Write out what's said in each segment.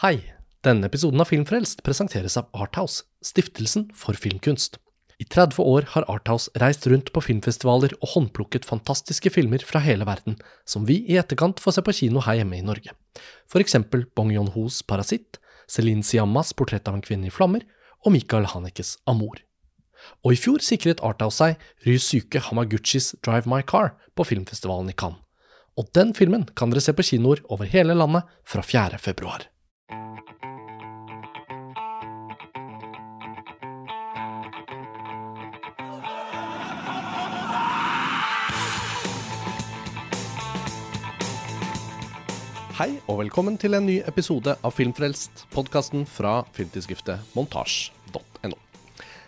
Hei! Denne episoden av Filmfrelst presenteres av Arthouse, stiftelsen for filmkunst. I 30 år har Arthouse reist rundt på filmfestivaler og håndplukket fantastiske filmer fra hele verden, som vi i etterkant får se på kino her hjemme i Norge. For eksempel Bong Yon-hos Parasitt, Celine Siammas Portrett av en kvinne i flammer og Michael Hanekes Amor. Og i fjor sikret Arthouse seg Ryusuke Hamaguchis Drive My Car på filmfestivalen i Cannes. Og den filmen kan dere se på kinoer over hele landet fra 4. februar. Hei og velkommen til en ny episode av Filmfrelst, podkasten fra filmtidsskriftet montasj.no.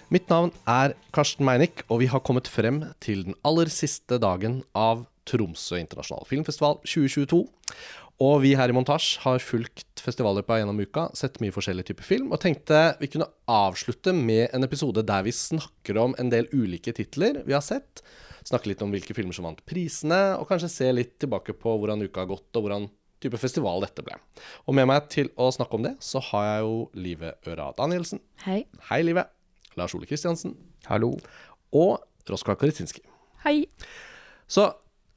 Mitt navn er Karsten Meinick, og vi har kommet frem til den aller siste dagen av Tromsø internasjonale filmfestival 2022. Og vi her i Montasj har fulgt festivalløpet gjennom uka, sett mye forskjellig type film, og tenkte vi kunne avslutte med en episode der vi snakker om en del ulike titler vi har sett. Snakke litt om hvilke filmer som vant prisene, og kanskje se litt tilbake på hvordan uka har gått, og hvordan type festival dette ble. Og med meg til å snakke om det, så har jeg jo Live Øra Danielsen. Hei. Hei, Live. Lars Ole Kristiansen. Hallo. Og Roskva Karitsinski. Hei. Så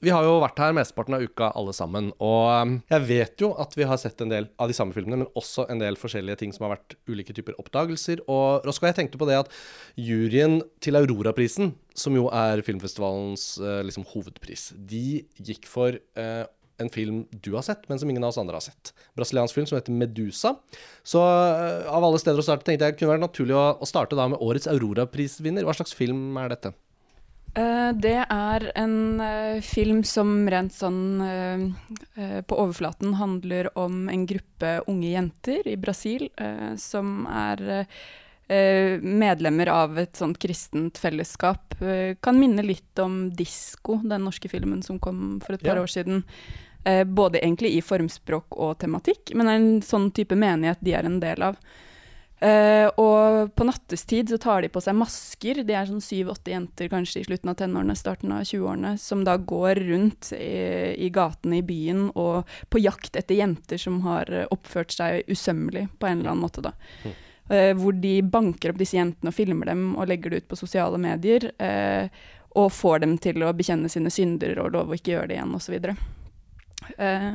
vi har jo vært her mesteparten av uka alle sammen, og um, jeg vet jo at vi har sett en del av de samme filmene, men også en del forskjellige ting som har vært ulike typer oppdagelser. Og Roskva, jeg tenkte på det at juryen til Aurora-prisen, som jo er filmfestivalens uh, liksom, hovedpris, de gikk for uh, en film du har sett, men som ingen av oss andre har sett. Brasiliansk film som heter Medusa. Så uh, av alle steder å starte tenkte jeg kunne være naturlig å, å starte da med årets Aurora-prisvinner. Hva slags film er dette? Uh, det er en uh, film som rent sånn på overflaten handler om en gruppe unge jenter i Brasil som er medlemmer av et sånt kristent fellesskap. kan minne litt om 'Disko', den norske filmen som kom for et par Ja. år siden. Eh, både egentlig i formspråk og tematikk, men er en sånn type menighet de er en del av. Eh, og på nattestid så tar de på seg masker. De er sånn syv-åtte jenter kanskje i slutten av tenårene, starten av 20-årene, som da går rundt i, i gatene i byen og på jakt etter jenter som har eh, oppført seg usømmelig på en eller annen måte, da. Eh, hvor de banker opp disse jentene og filmer dem og legger det ut på sosiale medier. Eh, og får dem til å bekjenne sine synder og love å ikke gjøre det igjen, osv. Eh,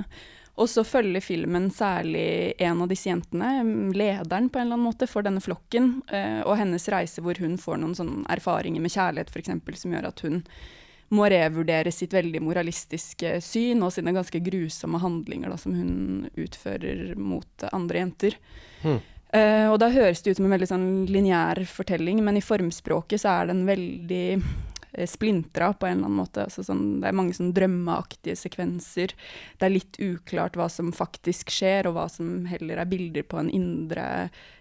og så følger filmen særlig en av disse jentene, lederen på en eller annen måte for denne flokken, eh, og hennes reise hvor hun får noen erfaringer med kjærlighet f.eks., som gjør at hun må revurdere sitt veldig moralistiske syn og sine ganske grusomme handlinger da, som hun utfører mot andre jenter. Hmm. Eh, og da høres det ut som en veldig sånn lineær fortelling, men i formspråket så er den veldig eh, splintra på en eller annen måte. Altså sånn, det er mange sånn drømmeaktige sekvenser. Det er litt uklart hva som faktisk skjer, og hva som heller er bilder på en indre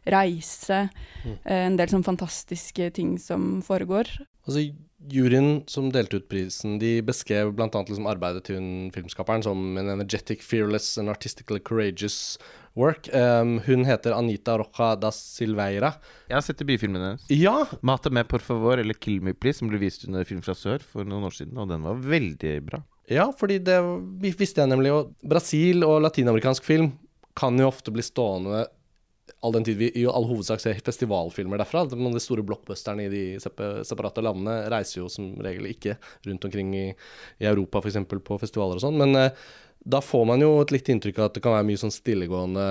reise. Eh, en del sånn fantastiske ting som foregår. Altså, Juryen som delte ut prisen, de beskrev bl.a. Liksom arbeidet til hun filmskaperen som en energetic, fearless and artistically courageous work. Um, hun heter Anita Roja da Silveira. Jeg har sett byfilmen hennes. Ja! 'Mate med por favor' eller 'Kill me please', som ble vist under Film fra sør for noen år siden, og den var veldig bra. Ja, fordi det visste jeg nemlig. Og Brasil og latinamerikansk film kan jo ofte bli stående all den tid vi i all hovedsak ser festivalfilmer derfra. Men de store blockbusterne i de separate landene reiser jo som regel ikke rundt omkring i, i Europa f.eks. på festivaler og sånn. Men eh, da får man jo et litt inntrykk av at det kan være mye sånn stillegående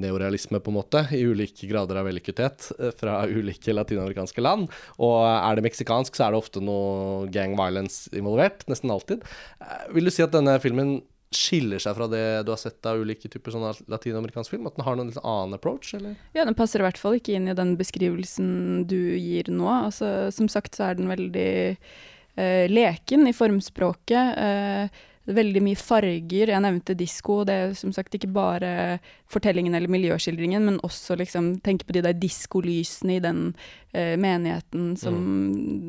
neorealisme, på en måte, i ulike grader av vellykkethet eh, fra ulike latinamerikanske land. Og er det meksikansk, så er det ofte noe gang violence involvert. Nesten alltid. Eh, Vil du si at denne filmen skiller seg fra det du har sett av ulike typer sånn latinamerikansk film? At den har noen litt annen approach, eller? Ja, den passer i hvert fall ikke inn i den beskrivelsen du gir nå. Altså, som sagt så er den veldig eh, leken i formspråket. Eh, veldig mye farger. Jeg nevnte disko. Det er som sagt ikke bare fortellingen eller miljøskildringen, men også liksom tenke på de der diskolysene i den eh, menigheten som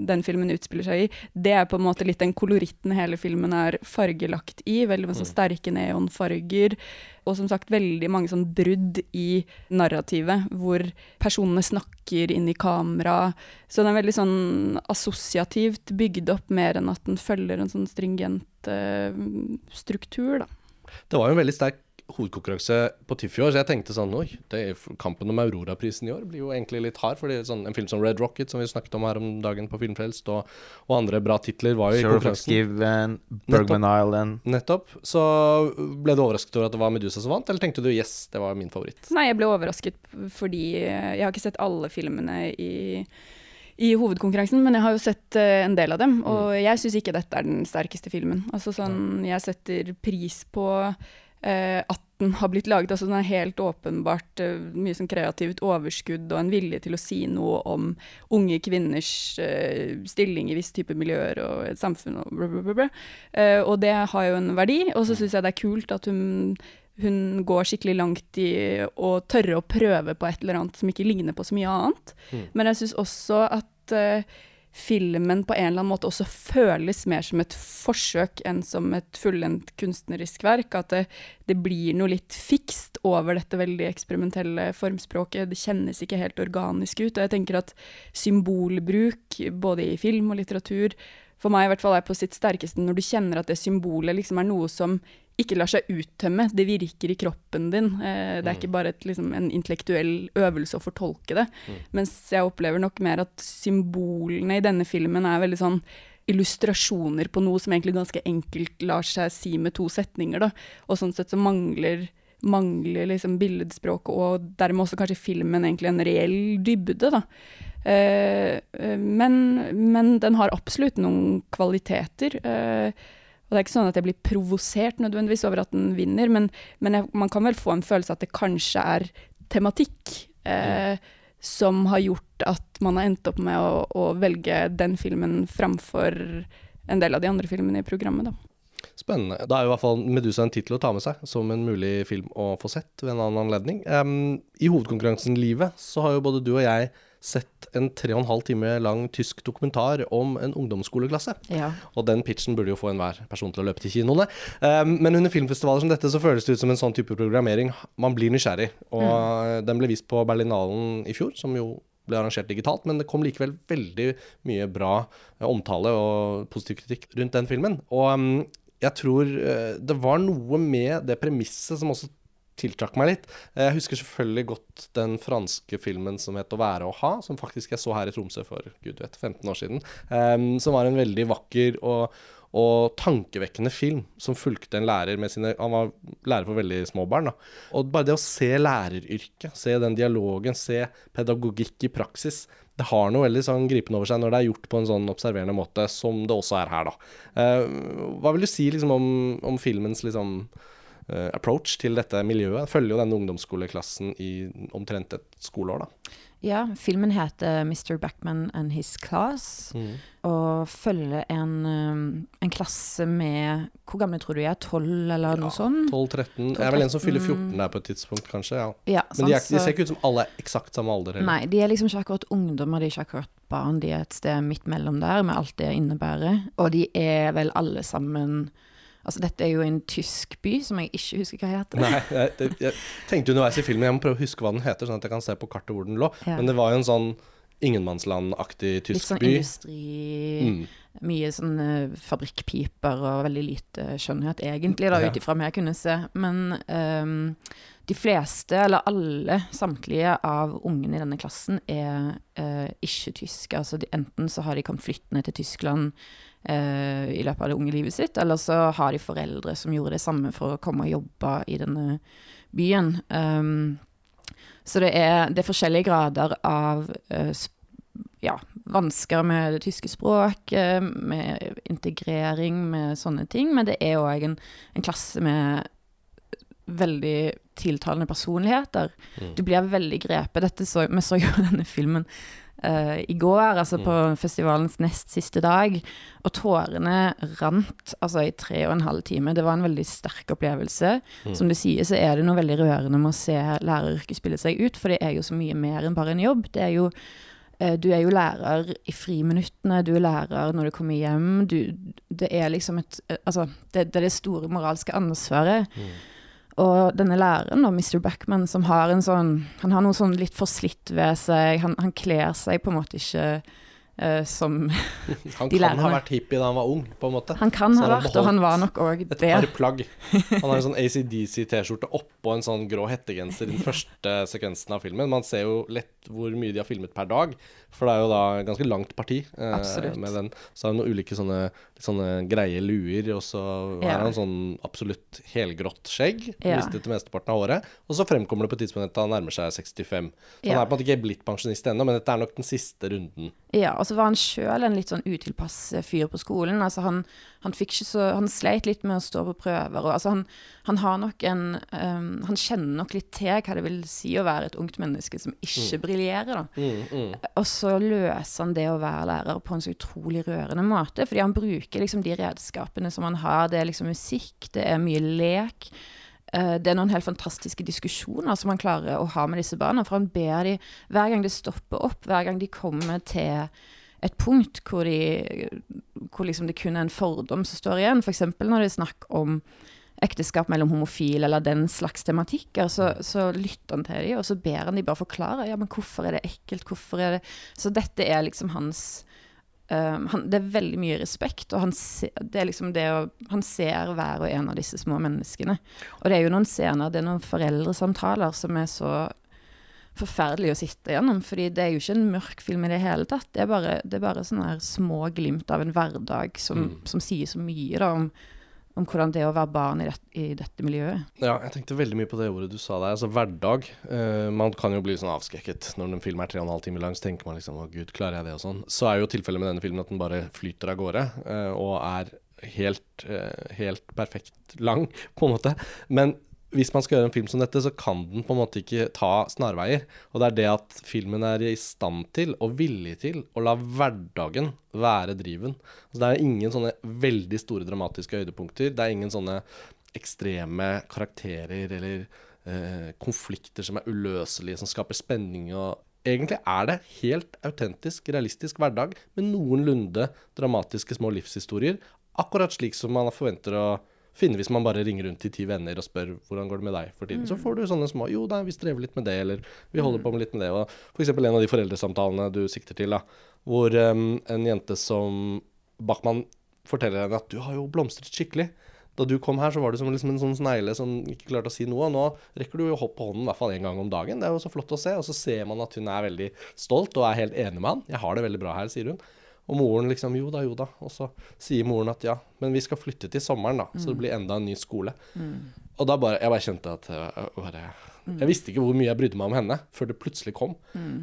den filmen utspiller seg i. Det er på en måte litt den koloritten hele filmen er fargelagt i. Veldig masse sterke neonfarger. Og som sagt veldig mange sånn brudd i narrativet, hvor personene snakker inn i kamera. Så den er veldig sånn assosiativt bygd opp, mer enn at den følger en sånn stringent eh, struktur, da. Det var jo en veldig sterk hovedkonkurranse på TIFF i år, så jeg tenkte sånn Oi, det er, kampen om Aurora-prisen i år blir jo egentlig litt hard. Fordi sånn, en film som Red Rocket, som vi snakket om her om dagen på Filmfrelst, og, og andre bra titler, var jo i Sheriff of konkurransen. Given, Bergman Island Nettopp. Så ble du overrasket over at det var Medusa som vant, eller tenkte du yes, det var min favoritt? Nei, jeg ble overrasket fordi jeg har ikke sett alle filmene i, i hovedkonkurransen, men jeg har jo sett uh, en del av dem, og jeg syns ikke dette er den sterkeste filmen. Altså sånn, jeg setter pris på at den har blitt laget. Altså den er helt åpenbart eh, mye sånn kreativt overskudd og en vilje til å si noe om unge kvinners eh, stilling i visse typer miljøer og et samfunn og bla, bla, bla. Eh, og det har jo en verdi, og så syns jeg det er kult at hun hun går skikkelig langt i å tørre å prøve på et eller annet som ikke ligner på så mye annet. Mm. Men jeg syns også at eh, filmen på en eller annen måte også føles mer som et forsøk enn som et fullendt kunstnerisk verk. At det, det blir noe litt fikst over dette veldig eksperimentelle formspråket. Det kjennes ikke helt organisk ut. Og jeg tenker at symbolbruk, både i film og litteratur, for meg i hvert fall er på sitt sterkeste når du kjenner at det symbolet liksom er noe som ikke lar seg uttømme. Det virker i kroppen din. Eh, det er ikke bare et, liksom, en intellektuell øvelse å fortolke det. Mens jeg opplever nok mer at symbolene i denne filmen er veldig sånn illustrasjoner på noe som egentlig ganske enkelt lar seg si med to setninger. Da. Og sånn sett så mangler, mangler liksom billedspråket og dermed også kanskje filmen egentlig en reell dybde. Da. Eh, eh, men, men den har absolutt noen kvaliteter. Eh, det er ikke sånn at jeg blir provosert nødvendigvis over at den vinner, men, men jeg, man kan vel få en følelse at det kanskje er tematikk eh, som har gjort at man har endt opp med å, å velge den filmen framfor en del av de andre filmene i programmet. Da. Spennende. Da er jo i hvert fall Medusa en tittel å ta med seg som en mulig film å få sett ved en annen anledning. Um, I hovedkonkurransen Livet så har jo både du og jeg sett en tre og en halv time lang tysk dokumentar om en ungdomsskoleklasse. Ja. Og den pitchen burde jo få enhver person til å løpe til kinoene. Um, men under filmfestivaler som dette så føles det ut som en sånn type programmering. Man blir nysgjerrig. Og mm. den ble vist på Berlinalen i fjor, som jo ble arrangert digitalt, men det kom likevel veldig mye bra uh, omtale og positiv kritikk rundt den filmen. Og um, jeg tror uh, det var noe med det premisset som også tiltrakk meg litt. Jeg husker selvfølgelig godt den franske filmen som het 'Å være og ha', som faktisk jeg så her i Tromsø for gud vet, 15 år siden. Um, som var en veldig vakker og, og tankevekkende film som fulgte en lærer med sine Han var lærer for veldig små barn. da. Og bare det å se læreryrket, se den dialogen, se pedagogikk i praksis, det har noe veldig sånn gripende over seg når det er gjort på en sånn observerende måte, som det også er her, da. Uh, hva vil du si liksom om, om filmens liksom eh, approach til dette miljøet? Følger jo denne ungdomsskoleklassen i omtrent et skoleår, da. ja, filmen heter 'Mr. Backman and His Class', og følger en, um, en klasse med Hvor gamle tror du de er? 12, eller noe sånt? 12-13. Jeg er vel en som fyller 14 der på et tidspunkt, kanskje. ja. Ja, Men de, er, de ser ikke ut som alle er eksakt samme alder. heller. Nei, de er liksom ikke akkurat ungdommer, de er ikke akkurat barn. De er et sted midt mellom der, med alt det innebærer. Og de er vel alle sammen Altså, dette er jo en tysk by, som jeg ikke husker hva heter. Nei, jeg, jeg tenkte underveis i filmen Jeg må prøve å huske hva den heter, sånn at jeg kan se på kartet hvor den lå. Ja. Men det var jo en sånn ingenmannslandaktig Litt tysk sånn by. industri Mm. Mye sånn eh, fabrikkpiper og veldig lite skjønnhet, egentlig, da, ut ifra hva jeg kunne se. Men um, de fleste, eller alle, samtlige av ungene i denne klassen er uh, ikke tyske. Altså de, enten så har de kommet flyttende til Tyskland uh, i løpet av det unge livet sitt, eller så har de foreldre som gjorde det samme for å komme og jobbe i denne byen. Um, så det er, det er forskjellige grader av sp- ja, vansker med det tyske språk, eh, med integrering, med sånne ting. Men det er òg en, en klasse med veldig tiltalende personligheter. Mm. Du blir veldig grepet. Dette så, vi så jo denne filmen uh, i går, altså på festivalens nest siste dag, og tårene rant altså i tre og en halv time. Det var en veldig sterk opplevelse. Mm. Som du sier, så er det noe veldig rørende med å se læreryrket spille seg ut, for det er jo så mye mer enn bare en jobb. Det er jo du er jo lærer i friminuttene, du er lærer når du kommer hjem. Du, det er liksom et eh, Altså, det, det er det store moralske ansvaret. Mm. Og denne læreren, da, Mr. Backman, som har en sånn Han har noe sånn litt forslitt ved seg. Han, han kler seg på en måte ikke eh, som Han De kan ha vært hippie da han var ung, på en måte. Han kan ha vært, og han var nok òg Et par plagg. Han har en sånn ACDC-T-skjorte oppå en sånn grå hettegenser i den første sekvensen av filmen. Man ser jo lett hvor mye de har filmet per dag, for det er jo da ganske langt parti eh, med den. Så har han noen ulike sånne, sånne greie luer, og så Ja. har han sånn absolutt helgrått skjegg. Ja. Mistet det mesteparten av håret. Og så fremkommer det på et tidspunkt at han nærmer seg 65. Så han er på en måte ikke blitt pensjonist ennå, men dette er nok den siste runden. Ja, og så var han sjøl en litt sånn utilpass eh, fyr på skolen. Altså han, han så Han sleit litt med å stå på prøver. Og altså han, han har nok en um, Han kjenner nok litt til hva det vil si å være et ungt menneske som ikke briljerer. Mm, mm. Og så løser han det å være lærer på en så utrolig rørende måte. Fordi han bruker liksom de redskapene som han har. Det er liksom musikk, det er mye lek. Eh, Det er noen helt fantastiske diskusjoner som han klarer å ha med disse barna. For han ber de, hver gang det stopper opp, hver gang de kommer til et punkt hvor, de, hvor liksom det kun er en fordom som står igjen, f.eks. når det er snakk om ekteskap mellom homofile eller den slags tematikker, så, så lytter han til dem, og så ber han de bare forklare. Ja, men hvorfor er det ekkelt? Hvorfor er det Så dette er liksom hans um, han, Det er veldig mye respekt, og han, se, det er liksom det å, han ser hver og en av disse små menneskene. Og det er jo noen scener, det er noen foreldresamtaler som er så forferdelig å sitte gjennom, fordi det er jo ikke en mørk film i det hele tatt. Det er bare, det er bare sånne små glimt av en hverdag som, Mm. som sier så mye da, om, om hvordan det er å være barn i, det, i dette miljøet. Ja, jeg tenkte veldig mye på det ordet du sa der. Altså hverdag. Uh, man kan jo bli sånn avskrekket når en film er tre og en halv time lang. Så tenker man liksom å gud, klarer jeg det og sånn. Så er jo tilfellet med denne filmen at den bare flyter av gårde. uh, og er helt, eh, helt perfekt lang, på en måte. Men hvis man skal gjøre en film som dette, så kan den på en måte ikke ta snarveier. Og det er det at filmen er i stand til, og villig til, å la hverdagen være driven. Så det er ingen sånne veldig store dramatiske høydepunkter. Det er ingen sånne ekstreme karakterer eller eh, konflikter som er uløselige, som skaper spenning og Egentlig er det helt autentisk, realistisk hverdag med noenlunde dramatiske små livshistorier. Akkurat slik som man forventer å finne hvis man bare ringer rundt til ti venner og spør hvordan går det med deg for tiden. Så får du sånne små Jo, nei, vi strever litt med det, eller vi holder på med litt med det. Og f.eks. en av de foreldresamtalene du sikter til, da, hvor um, en jente som Bachmann forteller henne at du har jo blomstret skikkelig. Da du kom her, så var du som liksom en sånn snegle som ikke klarte å si noe. Og nå rekker du jo hopp på hånden i hvert fall én gang om dagen. Det er jo så flott å se. Og så ser man at hun er veldig stolt og er helt enig med han. 'Jeg har det veldig bra her', sier hun. Og moren liksom 'jo da, jo da'. Og så sier moren at ja, men vi skal flytte til sommeren, da. Så det blir enda en ny skole. Og da bare Jeg bare kjente at jeg, bare, jeg visste ikke hvor mye jeg brydde meg om henne før det plutselig kom.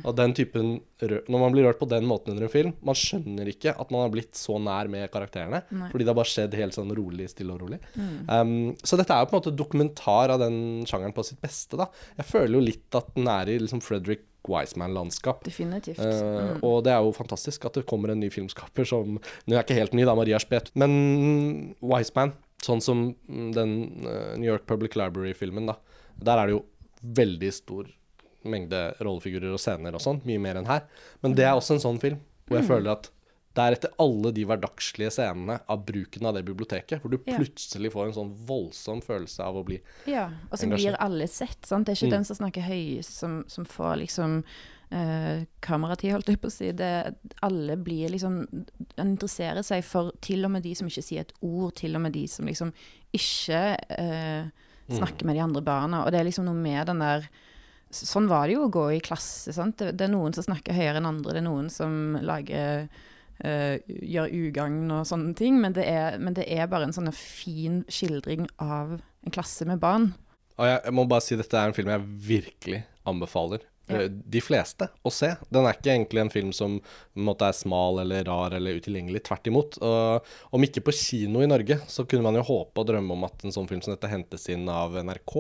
Og den typen Når man blir rørt på den måten under en film, man skjønner ikke at man har blitt så nær med karakterene. Nei. Fordi det har bare skjedd helt sånn rolig, stille og rolig. Um, så dette er jo på en måte dokumentar av den sjangeren på sitt beste, da. Jeg føler jo litt at den er i liksom Frederick Wiseman-landskap. Definitivt. Mm. Uh, Og det er jo fantastisk at det kommer en ny filmskaper som Nå er ikke helt ny, da, Maria Spet, men Wiseman, sånn som mm, den uh, New York Public Library-filmen, da. Der er det jo veldig stor mengde rollefigurer og scener og sånn, mye mer enn her. Men det er også en sånn film hvor jeg føler at det er etter alle de hverdagslige scenene av bruken av det biblioteket, hvor du Ja. plutselig får en sånn voldsom følelse av å bli engasjert. Ja, og så blir alle sett. Sant? Det er ikke Mm. den som snakker høyest, som, som får liksom eh, kameratid, holdt jeg på å si. Det, alle blir liksom En interesserer seg for til og med de som ikke sier et ord, til og med de som liksom ikke eh, snakker med de andre barna. Og det er liksom noe med den der Sånn var det jo å gå i klasse. Sant? Det, det er noen som snakker høyere enn andre, det er noen som lager eh, gjør ugagn og sånne ting, men det, er, men det er bare en sånn fin skildring av en klasse med barn. Og jeg, jeg må bare si dette er en film jeg virkelig anbefaler Ja. eh, de fleste å se. Den er ikke egentlig en film som en måte er smal eller rar eller utilgjengelig. Tvert imot. Og om ikke på kino i Norge, så kunne man jo håpe og drømme om at en sånn film som dette hentes inn av NRK,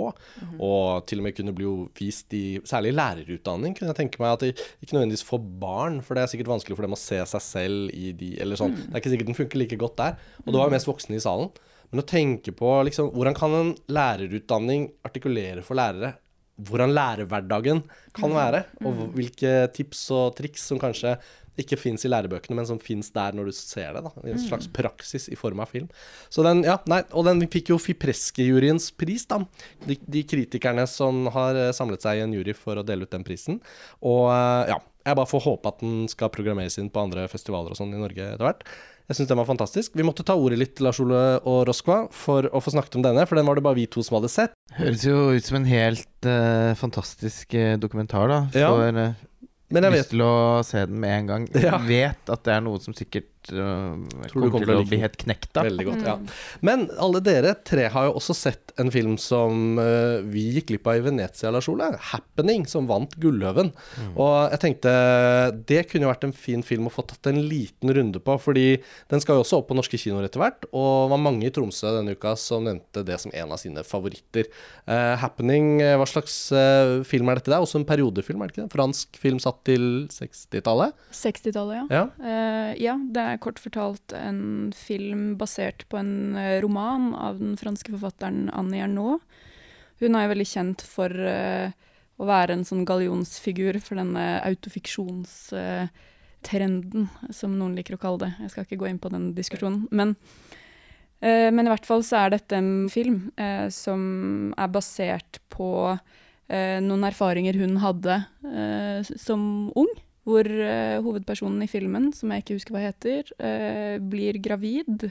og til og med kunne bli vist i særlig lærerutdanning, kunne jeg tenke meg. At det ikke nødvendigvis får barn, for det er sikkert vanskelig for dem å se seg selv i de Eller sånn. Det er ikke sikkert den funker like godt der. Og det var jo mest voksne i salen. Men å tenke på liksom, hvordan kan en lærerutdanning artikulere for lærere hvordan lærerhverdagen kan være, og hvilke tips og triks som kanskje ikke fins i lærebøkene, men som fins der når du ser det. da, I en slags praksis i form av film. Så den, ja, nei, Og den fikk jo Fipreske-juryens pris, da. De, de kritikerne som har eh, samlet seg i en jury for å dele ut den prisen. Og eh, ja, Jeg bare får håpe at den skal programmeres inn på andre festivaler og sånn i Norge etter hvert. Jeg syns den var fantastisk. Vi måtte ta ordet litt, Lars Ole og Roskva, for å få snakket om denne, for den var det bare vi to som hadde sett. Høres jo ut som en helt uh, fantastisk eh, dokumentar, da. Ja. Får eh, Men jeg lyst vet til å se den med en gang. Ja. Vet at det er noe som sikkert eh, Tror du kommer kommer til å bli helt knekt av. veldig godt, ja. Mm. Men alle dere tre har jo også sett en film som uh, vi gikk glipp av i Venezia, Lars Ole. 'Happening', som vant Gulløven. Og jeg tenkte det kunne jo vært en fin film å få tatt en liten runde på, fordi den skal jo også opp på norske kinoer etter hvert. Og var mange i Tromsø denne uka som nevnte det som en av sine favoritter. Uh, 'Happening', eh, hva slags uh, film er dette? Det er også en periodefilm, er det ikke det? Fransk film satt til 60-tallet? 60-tallet, ja. Ja. Uh, ja, det er kort fortalt en film basert på en eh, roman av den franske forfatteren Annie Ernaux. Hun er jo veldig kjent for uh, å være en sånn gallionsfigur for denne autofiksjonstrenden, som noen liker å kalle det. Jeg skal ikke gå inn på den diskusjonen. Men, uh, men i hvert fall så er dette en film uh, som er basert på eh, noen erfaringer hun hadde eh, som ung hvor eh, hovedpersonen i filmen, som jeg ikke husker hva heter, eh, blir gravid.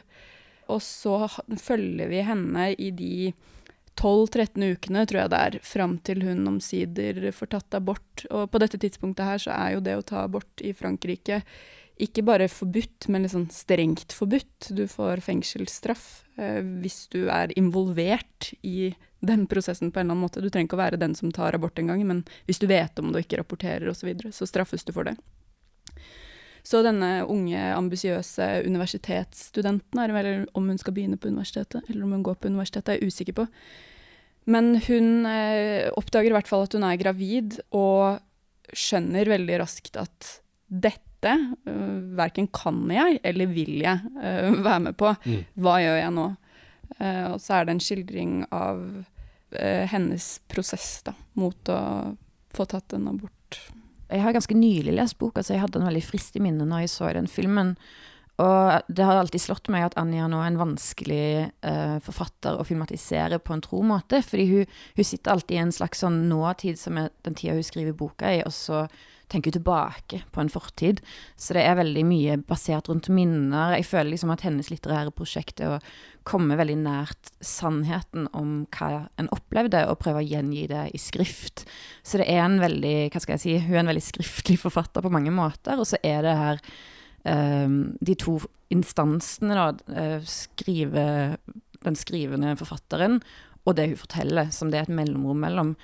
Og så følger vi henne i de 12-13 ukene, tror jeg det er, fram til hun omsider får tatt abort. Og på dette tidspunktet her så er jo det å ta abort i Frankrike ikke bare forbudt, men sånn strengt forbudt. Du får fengselsstraff eh, hvis du er involvert i den prosessen på en eller annen måte. Du trenger ikke å være den som tar abort engang, men hvis du vet om det og ikke rapporterer osv., så, videre, så straffes du for det. Så denne unge, ambisiøse universitetsstudenten, er, eller om hun skal begynne på universitetet, eller om hun går på universitetet, er jeg usikker på. Men hun eh, oppdager i hvert fall at hun er gravid, og skjønner veldig raskt at dette uh, verken kan jeg eller vil jeg uh, være med på. Mm. Hva gjør jeg nå? Uh, og så er det en skildring av uh, hennes prosess da, mot å få tatt en abort. Jeg har ganske nylig lest boka, så jeg hadde den veldig frist i minnet når jeg så den filmen. Og det har alltid slått meg at Anja nå er en vanskelig uh, forfatter å filmatisere på en tro måte. Fordi hun, hun sitter alltid i en slags sånn nåtid som er den tida hun skriver boka i, og så tenker tilbake på en fortid. Så det er veldig mye basert rundt minner. Jeg føler liksom at hennes litterære prosjekt er å komme veldig nært sannheten om hva en opplevde, og prøve å gjengi det i skrift. Så det er en veldig, hva skal jeg si, hun er en veldig skriftlig forfatter på mange måter, og så er det her um, de to instansene, da, eh, skrive, den skrivende forfatteren og det hun forteller, som det er et mellomrom mellom.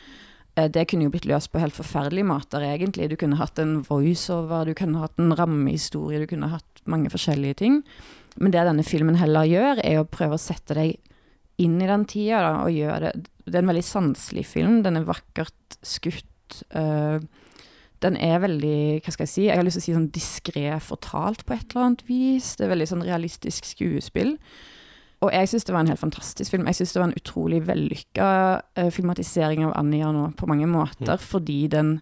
Eh, Det kunne jo blitt løst på helt forferdelige måter, egentlig. Du kunne hatt en voiceover, du kunne hatt en rammehistorie, du kunne hatt mange forskjellige ting. Men det denne filmen heller gjør, er å prøve å sette deg inn i den tida, da, og gjøre det Det er en veldig sanselig film. Den er vakkert skutt. Uh, den er veldig, hva skal jeg si, jeg har lyst til å si sånn diskré fortalt på et eller annet vis. Det er veldig sånn realistisk skuespill. Og jeg syns det var en helt fantastisk film. Jeg syns det var en utrolig vellykka uh, filmatisering av Anja nå, på mange måter, fordi den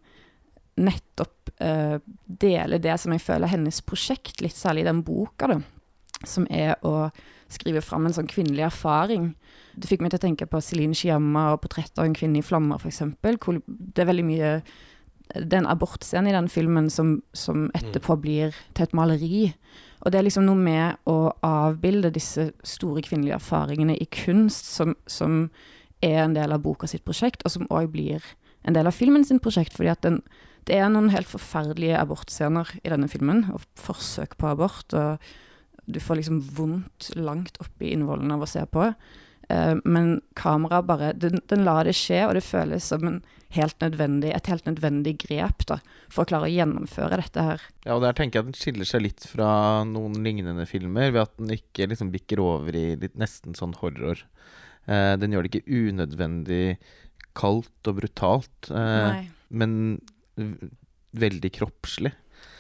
nettopp uh, deler det som jeg føler er hennes prosjekt, litt særlig i den boka, da, som er å skrive fram en sånn kvinnelig erfaring. Det fikk meg til å tenke på Celine Sciamma og 'Portrett av en kvinne i flammer', f.eks. Hvor det er veldig mye Det er en abortscene i den filmen som, som etterpå blir til et maleri. Og det er liksom noe med å avbilde disse store kvinnelige erfaringene i kunst, som, som er en del av boka sitt prosjekt, og som òg blir en del av filmen sin prosjekt. fordi at den, det er noen helt forferdelige abortscener i denne filmen, og forsøk på abort. og du får liksom vondt langt oppi innvollene av å se på. Uh, men kameraet bare den, den lar det skje, og det føles som en helt et helt nødvendig grep da, for å klare å gjennomføre dette her. Ja, og der tenker jeg at den skiller seg litt fra noen lignende filmer, ved at den ikke liksom bikker over i litt nesten sånn horror. Eh, den gjør det ikke unødvendig kaldt og brutalt, eh, men veldig kroppslig.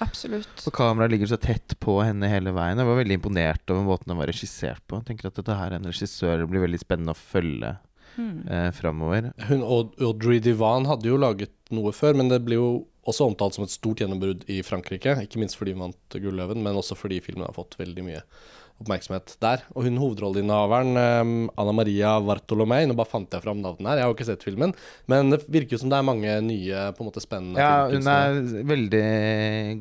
absolutt. Og kameraet ligger så tett på henne hele veien. Jeg var veldig imponert over måten den var regissert på. Jeg tenker at dette her er en regissør det blir veldig spennende å følge Mm. eh, framover. Hun, Audrey Divan hadde jo laget noe før, men det blir jo også omtalt som et stort gjennombrudd i Frankrike. Ikke minst fordi hun vant Gulløven, men også fordi filmen har fått veldig mye oppmerksomhet der. Og hun hovedrolleinnehaveren, um, Anna Maria Vartolomei Nå bare fant jeg fram navnet her, jeg har jo ikke sett filmen. Men det virker jo som det er mange nye, på en måte spennende Ja, hun er veldig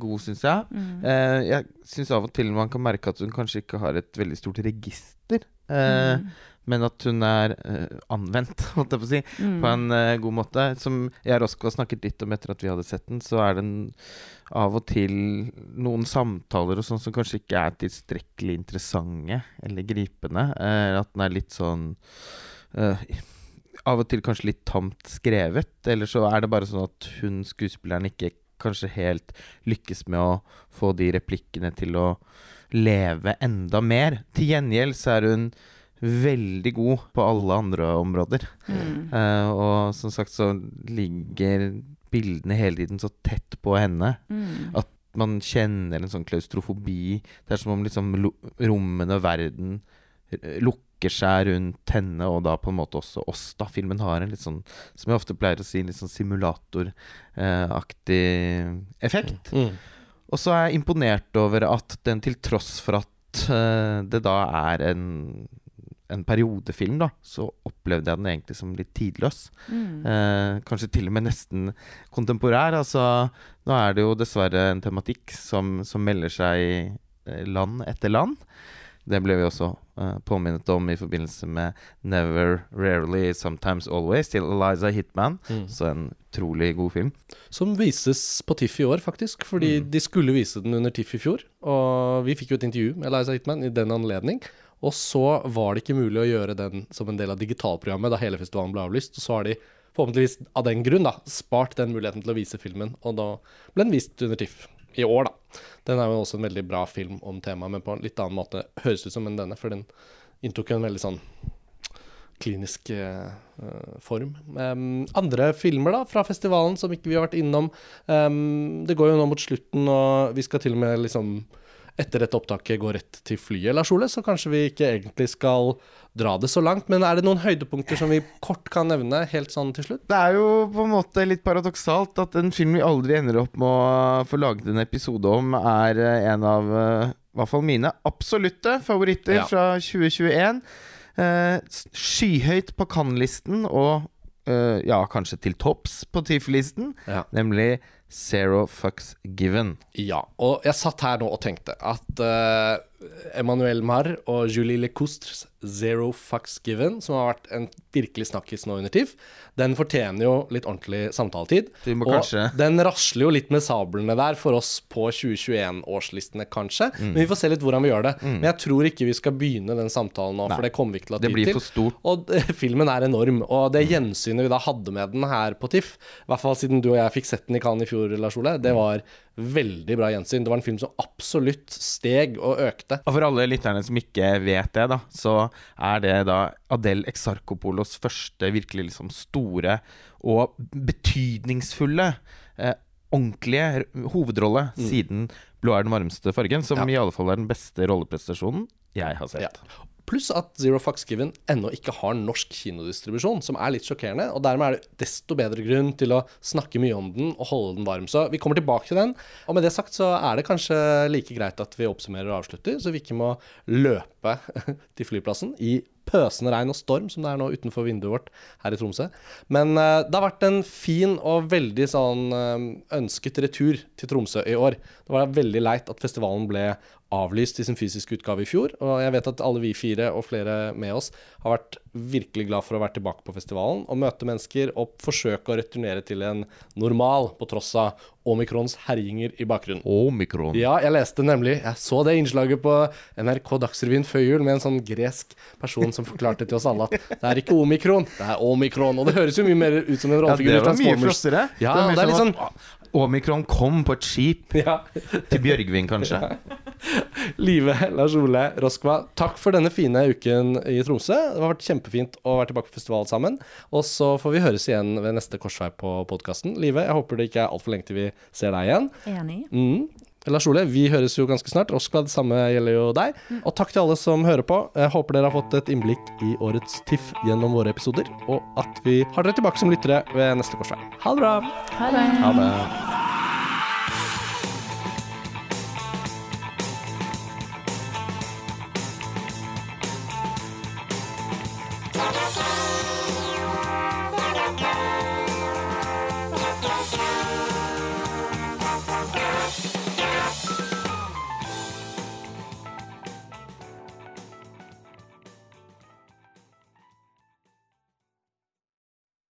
god, syns jeg. Mm. Eh, jeg syns av og til man kan merke at hun kanskje ikke har et veldig stort register. Eh, Mm. Men at hun er uh, anvendt, holdt jeg på å si, Mm. på en uh, god måte. Som jeg og Roscoe har snakket litt om etter at vi hadde sett den, så er det en, av og til noen samtaler og sånn som kanskje ikke er tilstrekkelig interessante eller gripende. Uh, at den er litt sånn Av og til kanskje litt tamt skrevet. Eller så er det bare sånn at hun skuespilleren ikke kanskje helt lykkes med å få de replikkene til å leve enda mer. Til gjengjeld så er hun veldig god på alle andre områder. Mm. Uh, og som sagt så ligger bildene hele tiden så tett på henne Mm. at man kjenner en sånn klaustrofobi. Det er som om liksom rommene og verden eh, lukker seg rundt henne, og da på en måte også oss. da Filmen har en litt sånn, som jeg ofte pleier å si, litt sånn simulatoraktig effekt. Mm. Og så er jeg imponert over at den til tross for at eh, det da er en, en periodefilm, da, så opplevde jeg den egentlig som litt tidløs. Mm. Eh, kanskje til og med nesten kontemporær. Altså, nå er det jo dessverre en tematikk som, som melder seg i eh, land etter land. Det ble vi også eh, påminnet om i forbindelse med Never, Rarely, Sometimes Always til Eliza Hitman. Mm. Så en utrolig god film. Som vises på TIFF i år, faktisk. Fordi Mm. de skulle vise den under TIFF i fjor. Og vi fikk jo et intervju med Eliza Hitman i den anledning. Og så var det ikke mulig å gjøre den som en del av digitalprogrammet da hele festivalen ble avlyst. Og så har de forhåpentligvis av den grunn da, spart den muligheten til å vise filmen. Og da ble den vist under TIFF i år, da. Den er jo også en veldig bra film om temaet, men på en litt annen måte høres ut som enn denne. For den inntok en veldig sånn klinisk eh, form. Um, andre filmer da fra festivalen som ikke vi har vært innom. um, det går jo nå mot slutten, og vi skal til og med liksom etter dette opptaket gå rett til flyet, Lars Ole, så kanskje vi ikke egentlig skal dra det så langt. Men er det noen høydepunkter som vi kort kan nevne helt sånn til slutt? Det er jo på en måte litt paradoksalt at en film vi aldri ender opp med å få laget en episode om, er eh, en av eh, i hvert fall mine absolutte favoritter Ja. fra 2021. Eh, skyhøyt på Cannes-listen, og eh, ja, kanskje til topps på TIFF-listen, Ja. nemlig Zero Fucks Given. Ja, og jeg satt her nå og tenkte at uh, Emmanuel Marr og Julie Lecoustres Zero Fucks Given, som har vært en virkelig snakkis nå under TIFF, den fortjener jo litt ordentlig samtaletid. Og kanskje- den rasler jo litt med sablene der for oss på 2021-årslistene, kanskje. Mm. Men vi får se litt hvordan vi gjør det. Men jeg tror ikke vi skal begynne den samtalen nå, Nei. for det kommer vi ikke til å ha tid til. Og filmen er enorm. Og det gjensynet vi da hadde med den her på TIFF, i hvert fall siden du og jeg fikk sett den i Cannes i fjor, Lars Ole, det var veldig bra gjensyn. Det var en film som absolutt steg og økte. Og for alle lytterne som ikke vet det, da, så er det da Adel Exarchopoulos første virkelig liksom store og betydningsfulle eh, ordentlige hovedrolle hovedrolle siden 'Blå er den varmeste fargen', som Ja. i alle fall er den beste rolleprestasjonen jeg har sett. Ja. Pluss at Zero Fox Given ennå ikke har norsk kinodistribusjon, som er litt sjokkerende. Og dermed er det desto bedre grunn til å snakke mye om den og holde den varm. Så vi kommer tilbake til den. Og med det sagt så er det kanskje like greit at vi oppsummerer og avslutter, så vi ikke må løpe til flyplassen i pøsende regn og storm, som det er nå utenfor vinduet vårt her i Tromsø. Men uh, det har vært en fin og veldig sånn eh, ønsket retur til Tromsø i år. Det var veldig leit at festivalen ble avlyst i sin fysiske utgave i fjor. Og jeg vet at alle vi fire og flere med oss har vært virkelig glad for å være tilbake på festivalen og møte mennesker og forsøke å returnere til en normal, på tross av omikrons herjinger i bakgrunnen. Omikron. Ja, jeg leste nemlig Jeg så det innslaget på NRK Dagsrevyen før jul med en sånn gresk person som forklarte til oss alle at det er ikke omikron, det er omikron. Og det høres jo mye mer ut som en Ja, rollefigur det i var mye flottere. Ja, det det er litt sånn Omikron kom på et skip Ja. til Bjørgvin, kanskje. Live, Lars Ole, Roskva, takk for denne fine uken i Tromsø. Det har vært kjempefint å være tilbake på festival sammen. Og så får vi høres igjen ved neste korsvei på podkasten. Live, jeg håper det ikke er altfor lenge til vi ser deg igjen. Enig. Mm. Lars Ole, vi høres jo ganske snart. Oskar, det samme gjelder jo deg. Og takk til alle som hører på. Jeg håper dere har fått et innblikk i årets TIFF gjennom våre episoder, og at vi har dere tilbake som lyttere ved neste korsvei. Ha det bra! Ha det. Ha det.